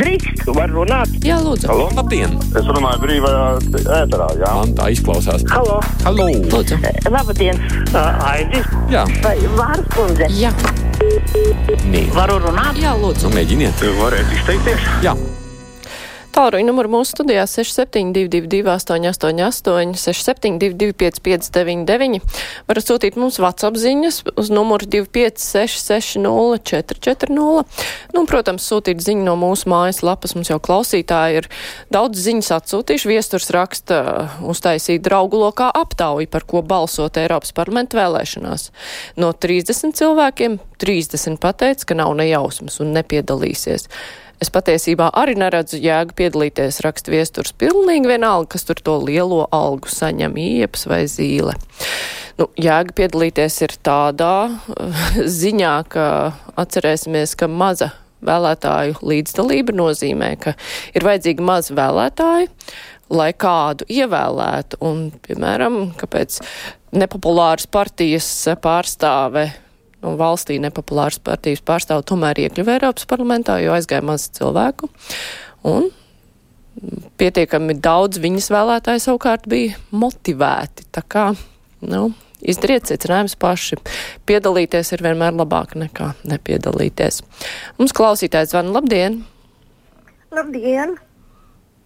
Drīkst, var runāt. Jā, lūdzu. Halo? Labdien! Es runāju brīvajā ēterā, jā. Man tā izklausās. Halo, Halo! Lūdzu. labdien, uh, Aidis. Jā, Vai Vārs kundze? Jā, nē. Varu runāt? jā, lūdzu. Nu, mēģiniet. Varētu izteikties. Jā, Tālruņa numuru mūsu studijā 6722, 888, 672, 559, varat sūtīt mums WhatsApp ziņas uz numuru 256, 440. Nu, un, protams, sūtīt ziņu no mūsu mājas lapas. Mums jau klausītāji ir daudz ziņas atsūtījuši. Viesturs raksta uztaisīt draugu lokā aptauju, par ko balsot Eiropas parlamenta vēlēšanās. No 30 cilvēkiem 30 pateica, ka nav nejausmas un nepiedalīsies. Es patiesībā arī neredzu jēgu piedalīties raksta viesturs pilnīgi vienalga, kas tur to lielo algu saņem iepas vai zīle. Nu, jēga piedalīties ir tādā uh, ziņā, ka atcerēsimies, ka maza vēlētāju līdzdalība nozīmē, ka ir vajadzīgi maz vēlētāji, lai kādu ievēlētu. Un, piemēram, kāpēc nepopulāras partijas pārstāve un valstī nepopulāras partijas pārstāvu tomēr iekļuva Eiropas parlamentā, jo aizgāja maz cilvēku. Un pietiekami daudz viņas vēlētāji savukārt bija motivēti. Tā kā, nu, izdariet secinājums paši. Piedalīties ir vienmēr labāk nekā nepiedalīties. Mums klausītājs zvana labdien! Labdien!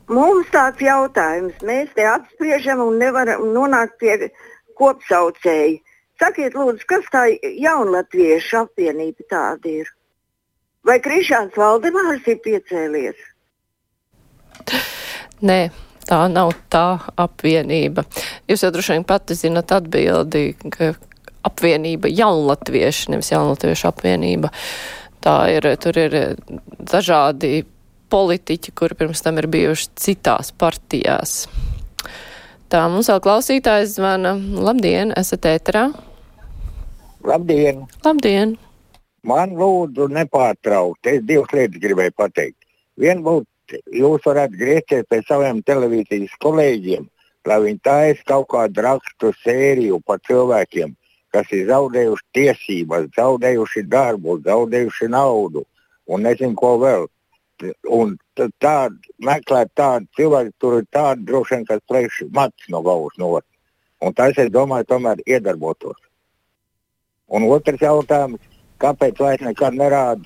Mums tāds jautājums. Mēs te apspriežam un nevaram nonākt pie kopsaucēja. Sakiet, lūdzu, kas tā jaunatviešu apvienība tāda ir? Vai Krišāns Valdemārs ir piecēlies? Nē, tā nav tā apvienība. Jūs jau droši vien pati zinat atbildi, ka apvienība jaunatvieši, nevis jaunatviešu apvienība. Tā ir, tur ir dažādi politiķi, kuri pirms tam ir bijuši citās partijās. Tā mums vēl klausītājs zvana. Labdien, esat ēterā? Labdien! Labdien! Man lūdzu nepārtraukt. Es divas lietas gribēju pateikt. Viena būtu, jūs varētu griezties pie saviem televīzijas kolēģiem, lai viņi taisa kaut kādu rakstu sēriju par cilvēkiem, kas ir zaudējuši tiesības, zaudējuši darbu, zaudējuši naudu un nezinu ko vēl. Un tādu meklēt tādu cilvēku, tur ir tāda droši vien, kas plēš mats no galvas no otras. Un tas, es domāju, tomēr iedarbotos. Un otrs jautājums, kāpēc vairs nekad nerāda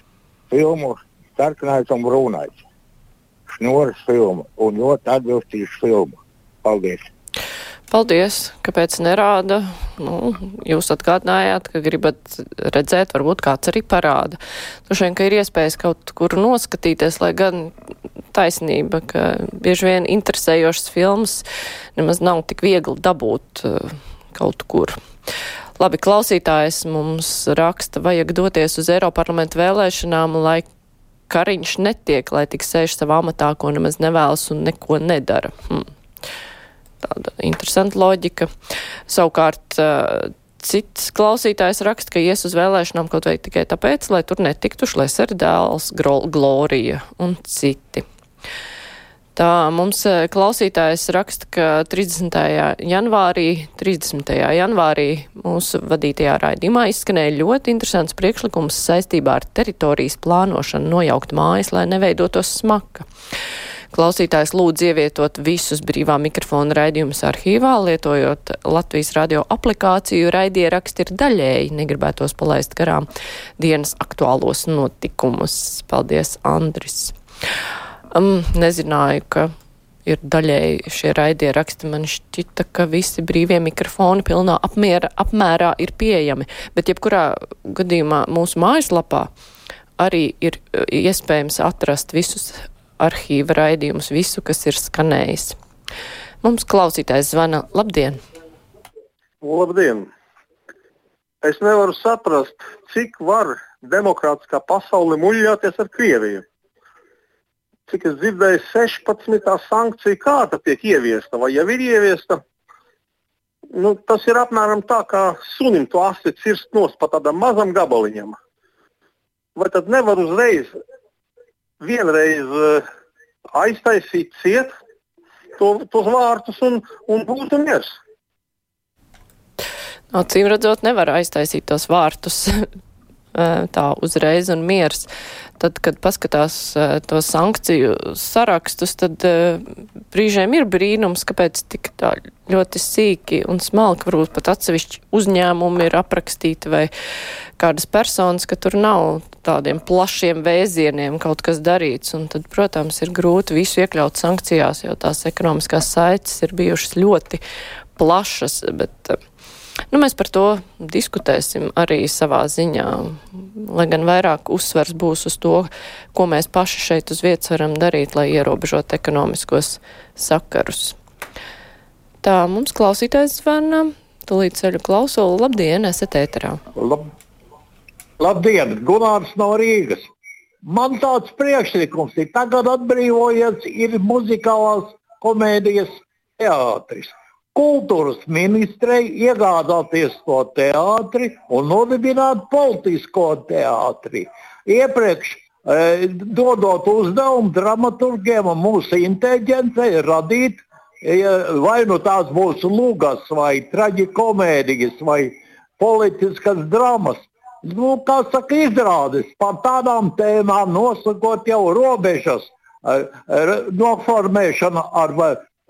filmu Sarkanais un Brūnais? Šņūras filmu un ļoti atbilstīšu filmu. Paldies! Paldies, kāpēc nerāda. Nu, jūs atgādinājāt, ka gribat redzēt, varbūt kāds arī parāda. Vien, ka ir iespējas kaut kur noskatīties, lai gan taisnība, ka bieži vien interesējošas filmas nemaz nav tik viegli dabūt uh, kaut kur. Labi, klausītājs mums raksta, vajag doties uz Eiroparlamentu vēlēšanām, lai Kariņš netiek, lai tik sēž savā amatā, ko nemaz nevēlas un neko nedara. Hmm tāda interesanta loģika. Savukārt cits klausītājs raksta, ka ies uz vēlēšanām kaut vai tikai tāpēc, lai tur netiktu šleseri dēls, Glorija un citi. Tā mums klausītājs raksta, ka 30. janvārī, 30. janvārī mūsu vadītajā raidījumā izskanēja ļoti interesants priekšlikums saistībā ar teritorijas plānošanu nojaukt mājas, lai neveidotos smaka. Klausītājs lūdz ievietot visus brīvā mikrofona raidījumus arhīvā, lietojot Latvijas radio aplikāciju. Raidieraksti ir daļēji, negribētos palaist garām dienas aktuālos notikumus. Paldies, Andris! Um, nezināju, ka ir daļēji šie raidieraksti. Man šķita, ka visi brīvie mikrofoni pilnā apmiera, apmērā ir pieejami, bet jebkurā gadījumā mūsu mājaslapā arī ir iespējams atrast visus arhīva raidījumus, visu, kas ir skanējis. Mums klausītājs zvana. Labdien! Labdien! Es nevaru saprast, cik var demokrātiskā pasaule muļļāties ar Krieviju. Cik es dzirdēju, 16. sankcija kārta tiek ieviesta vai jau ir ieviesta. Nu, tas ir apmēram tā, kā sunim to asi cirst nost pa tādam mazam gabaliņam. Vai tad nevar uzreiz vienreiz uh, aiztaisīt ciet to, tos vārtus un, un būtu miers. Acīm redzot, nevar aiztaisīt tos vārtus. tā uzreiz un miers. Tad, kad paskatās to sankciju sarakstus, tad brīžiem ir brīnums, kāpēc tik tā ļoti sīki un smalki varbūt pat atsevišķi uzņēmumi ir aprakstīti vai kādas personas, ka tur nav tādiem plašiem vēzieniem kaut kas darīts. Un tad, protams, ir grūti visu iekļaut sankcijās, jo tās ekonomiskās saites ir bijušas ļoti plašas, bet Nu, mēs par to diskutēsim arī savā ziņā, lai gan vairāk uzsvers būs uz to, ko mēs paši šeit uz vietas varam darīt, lai ierobežot ekonomiskos sakarus. Tā mums klausītājs zvana, tūlīt ceļu klausulu. Labdien, esat ēterā. Lab, labdien, Gunārs no Rīgas. Man tāds priekšlikums ir, tagad atbrīvojies ir muzikālās komēdijas teātris kultūras ministrei iegādāties to teātri un nodibināt politisko teātri. Iepriekš e, dodot uzdevumu dramaturgiem un mūsu inteligencei radīt e, vai nu tās būs lugas, vai traģikomēdijas, vai politiskas dramas. Nu, kā saka, izrādes par tādām tēmām, nosakot jau robežas, e, noformēšana ar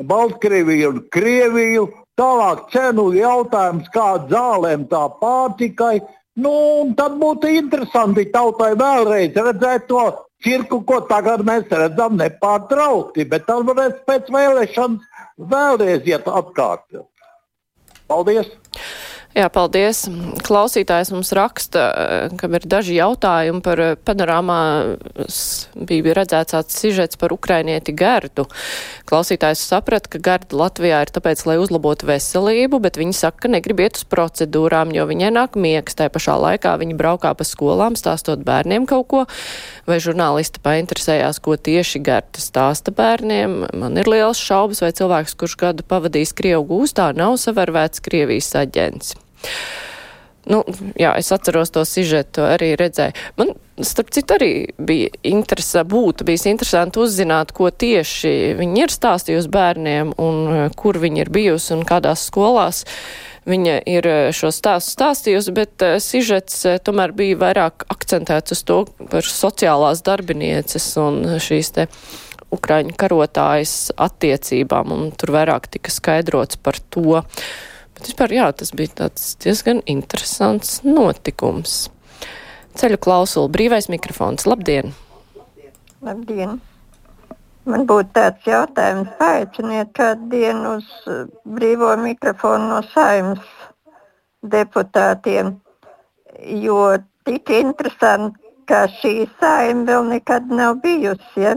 Baltkrieviju un Krieviju. Tālāk cenu jautājums, kā zālēm, tā pārtikai. Nu, tad būtu interesanti tautai vēlreiz redzēt to cirku, ko tagad mēs redzam nepārtraukti. Bet tad varēs pēc vēlēšanas vēlreiz iet atkārtot. Paldies! Jā, paldies. Klausītājs mums raksta, ka ir daži jautājumi par eh, panorāmā. Bija redzēts tāds sižets par ukrainieti Gerdu. Klausītājs saprata, ka Gerda Latvijā ir tāpēc, lai uzlabotu veselību, bet viņi saka, ka negrib iet uz procedūrām, jo viņai nāk miegs. Tā pašā laikā viņi braukā pa skolām, stāstot bērniem kaut ko, vai žurnālisti painteresējās, ko tieši Gerda stāsta bērniem. Man ir liels šaubas, vai cilvēks, kurš gadu pavadījis Krievu gūstā, nav savarvēts Krievijas aģents. Nu, jā, es atceros to sižetu, arī redzēju. Man, starp citu, arī bija interesanti, būtu bijis interesanti uzzināt, ko tieši viņi ir stāstījusi bērniem un eh, kur viņi ir bijusi un kādās skolās. Viņa ir eh, šo stāstu stāstījusi, bet uh, sižets tomēr bija vairāk akcentēts uz to par sociālās darbinieces un šīs te Ukraiņu karotājas attiecībām, un tur vairāk tika skaidrots par to. Uh, Bet vispār, jā, tas bija tāds diezgan interesants notikums. Ceļu klausulu, brīvais mikrofons. Labdien! Labdien! Man būtu tāds jautājums, paaiciniet kādu dienu uz uh, brīvo mikrofonu no saimnes deputātiem, jo tik interesanti, ka šī saima vēl nekad nav bijusi. Ja,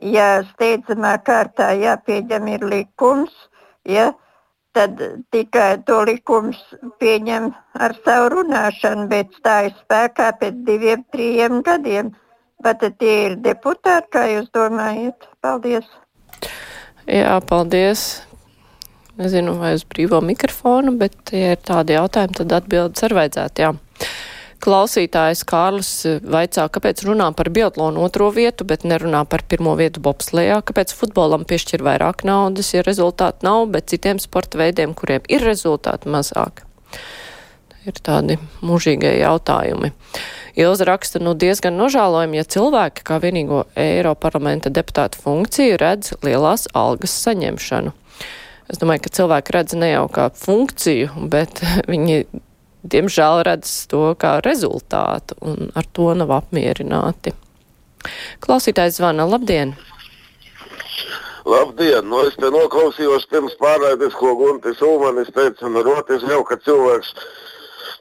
ja steidzamā kārtā jāpieņem ir likums, ja, tad tikai to likums pieņem ar savu runāšanu, bet stājas spēkā pēc diviem, trim gadiem. Vai tie ir deputāti, kā jūs domājat? Paldies! Jā, paldies! Nezinu, vai uz brīvo mikrofonu, bet, ja ir tādi jautājumi, tad atbildes ar vajadzētu, jā. Klausītājs Kārlis vaicā, kāpēc runā par biatlonu otro vietu, bet nerunā par pirmo vietu bobslējā, kāpēc futbolam piešķir vairāk naudas, ja rezultāti nav, bet citiem sporta veidiem, kuriem ir rezultāti mazāk. Ir tādi mūžīgie jautājumi. Ilza raksta, nu diezgan nožēlojami, ja cilvēki kā vienīgo Eiroparlamenta deputātu funkciju redz lielās algas saņemšanu. Es domāju, ka cilvēki redz ne jau kā funkciju, bet viņi diemžēl redz to kā rezultātu un ar to nav apmierināti. Klausītājs zvana, labdien! Labdien! Nu, es te noklausījos pirms pārraides, ko Guntis Ulmanis teica, un roties jau, ka cilvēks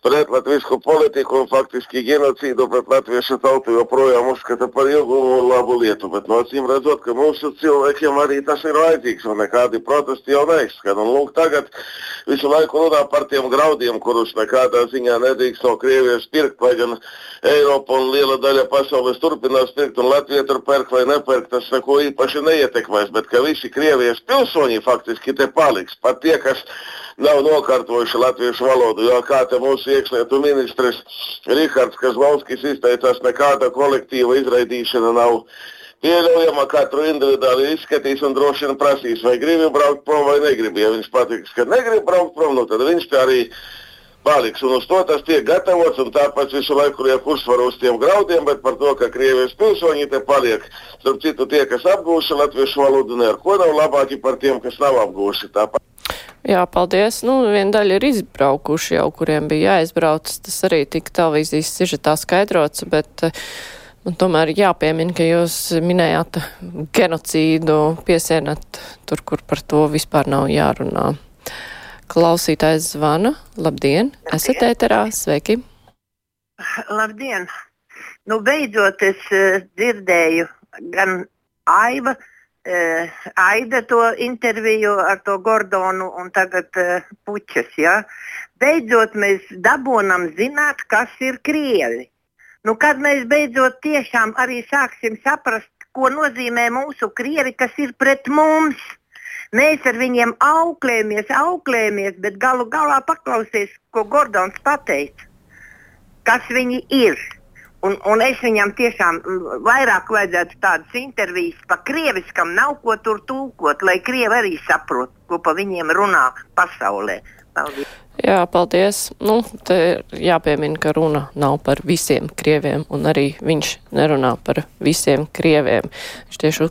pret latviešu politiku un faktiski genocīdu pret latviešu tautu joprojām uzskata par ilgumu un labu lietu. Bet no acīm redzot, ka mūsu cilvēkiem arī tas ir vajadzīgs un nekādi protesti jau neizskan. Un lūk, tagad visu laiku runā par tiem graudiem, kurus nekādā ziņā nedrīkst no Krievijas pirkt, lai gan Eiropa un liela daļa pasaules turpinās pirkt un Latvija tur pērk vai nepērk, tas neko īpaši neietekmēs, bet ka visi Krievijas pilsoņi faktiski te paliks. Pat tie, kas nav nokārtojuši latviešu valodu. Jo kā te mūsu iekšlietu ministrs Rihards Kazvalskis izteicās, nekāda kolektīva izraidīšana nav pieļaujama. Katru individuāli izskatīs un droši vien prasīs, vai gribi braukt prom vai negribi. Ja viņš patiks, ka negrib braukt prom, nu tad viņš tā arī paliks. Un uz to tas tiek gatavots, un tāpēc visu laiku ir uzsvaru uz tiem graudiem, bet par to, ka Krievijas pilsoņi te paliek. Starp citu, tie, kas apgūši latviešu valodu, ne ar ko nav labāki par tiem, kas nav apgūši. Tāpat. Jā, paldies. Nu, viena daļa ir izbraukuši jau, kuriem bija jāizbrauc. Tas arī tika televīzijas sižetā skaidrots, bet man tomēr jāpiemina, ka jūs minējāt genocīdu, piesienat tur, kur par to vispār nav jārunā. Klausītājs zvana. Labdien, Labdien. esat ēterā, sveiki! Labdien! Nu, beidzot es uh, dzirdēju gan Aiva, uh, Aida to interviju ar to Gordonu un tagad uh, Puķas. Ja? Beidzot mēs dabūnam zināt, kas ir Krievi. Nu, kad mēs beidzot tiešām arī sāksim saprast, ko nozīmē mūsu Krievi, kas ir pret mums. Mēs ar viņiem auklējamies, auklējamies, bet galu galā paklausies, ko Gordons pateica. Kas viņi ir? Un, un es viņam tiešām vairāk vajadzētu tādas intervijas par krieviskam, nav ko tur tūkot, lai krievi arī saprot, ko pa viņiem runā pasaulē. Paldies. Jā, paldies. Nu, te jāpiemina, ka runa nav par visiem krieviem, un arī viņš nerunā par visiem krieviem. Viņš tieši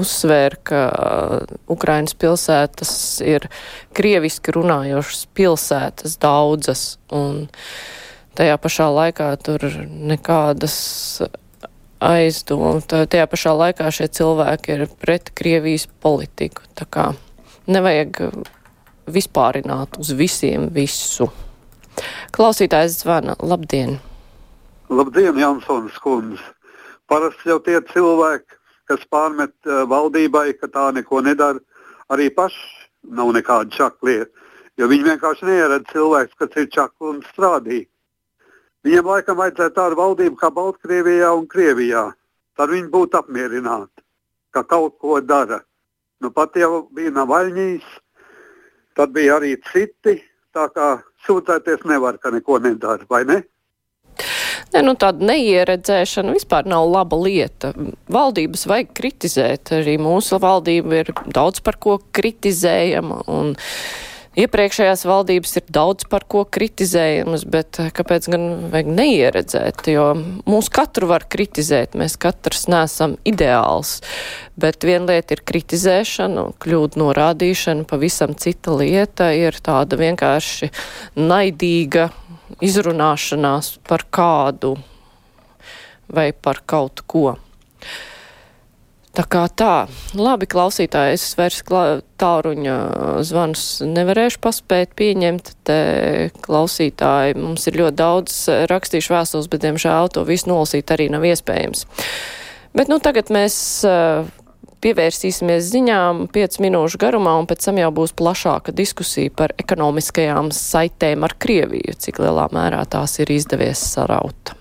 uzsvēra, ka uh, Ukrainas pilsētas ir krieviski runājošas pilsētas daudzas, un tajā pašā laikā tur nekādas aizdomu. Tajā pašā laikā šie cilvēki ir pret Krievijas politiku. Tā kā nevajag vispārināt uz visiem visu. Klausītājs zvana. Labdien! Labdien, Jansons kundze! Parasti jau tie cilvēki, kas pārmet uh, valdībai, ka tā neko nedara, arī paši nav nekāda čaklie. Jo viņi vienkārši neieredz cilvēks, kas ir čakli un strādīgi. Viņiem laikam vajadzētu tādu valdību kā Baltkrievijā un Krievijā. Tad viņi būtu apmierināti, ka kaut ko dara. Nu, pat jau bija Navaļņīs, tad bija arī citi. Tā kā sūdzēties nevar, ka neko nedara, vai ne? Ne, nu, tāda neieredzēšana vispār nav laba lieta. Valdības vajag kritizēt. Arī mūsu valdība ir daudz par ko kritizējama. Un iepriekšējās valdības ir daudz par ko kritizējamas, bet eh, kāpēc gan vajag neieredzēt? Jo mūs katru var kritizēt, mēs katrs nesam ideāls. Bet viena lieta ir kritizēšana, kļūdu norādīšana, pavisam cita lieta ir tāda vienkārši naidīga izrunāšanās par kādu vai par kaut ko. Tā kā tā, labi klausītāji, es vairs tāruņa zvanus nevarēšu paspēt pieņemt. Te klausītāji, mums ir ļoti daudz rakstīšu vēstules, bet, diemžēl, to visu nolasīt arī nav iespējams. Bet, nu, tagad mēs pievērsīsimies ziņām 5 minūšu garumā, un pēc tam jau būs plašāka diskusija par ekonomiskajām saitēm ar Krieviju, cik lielā mērā tās ir izdevies saraut.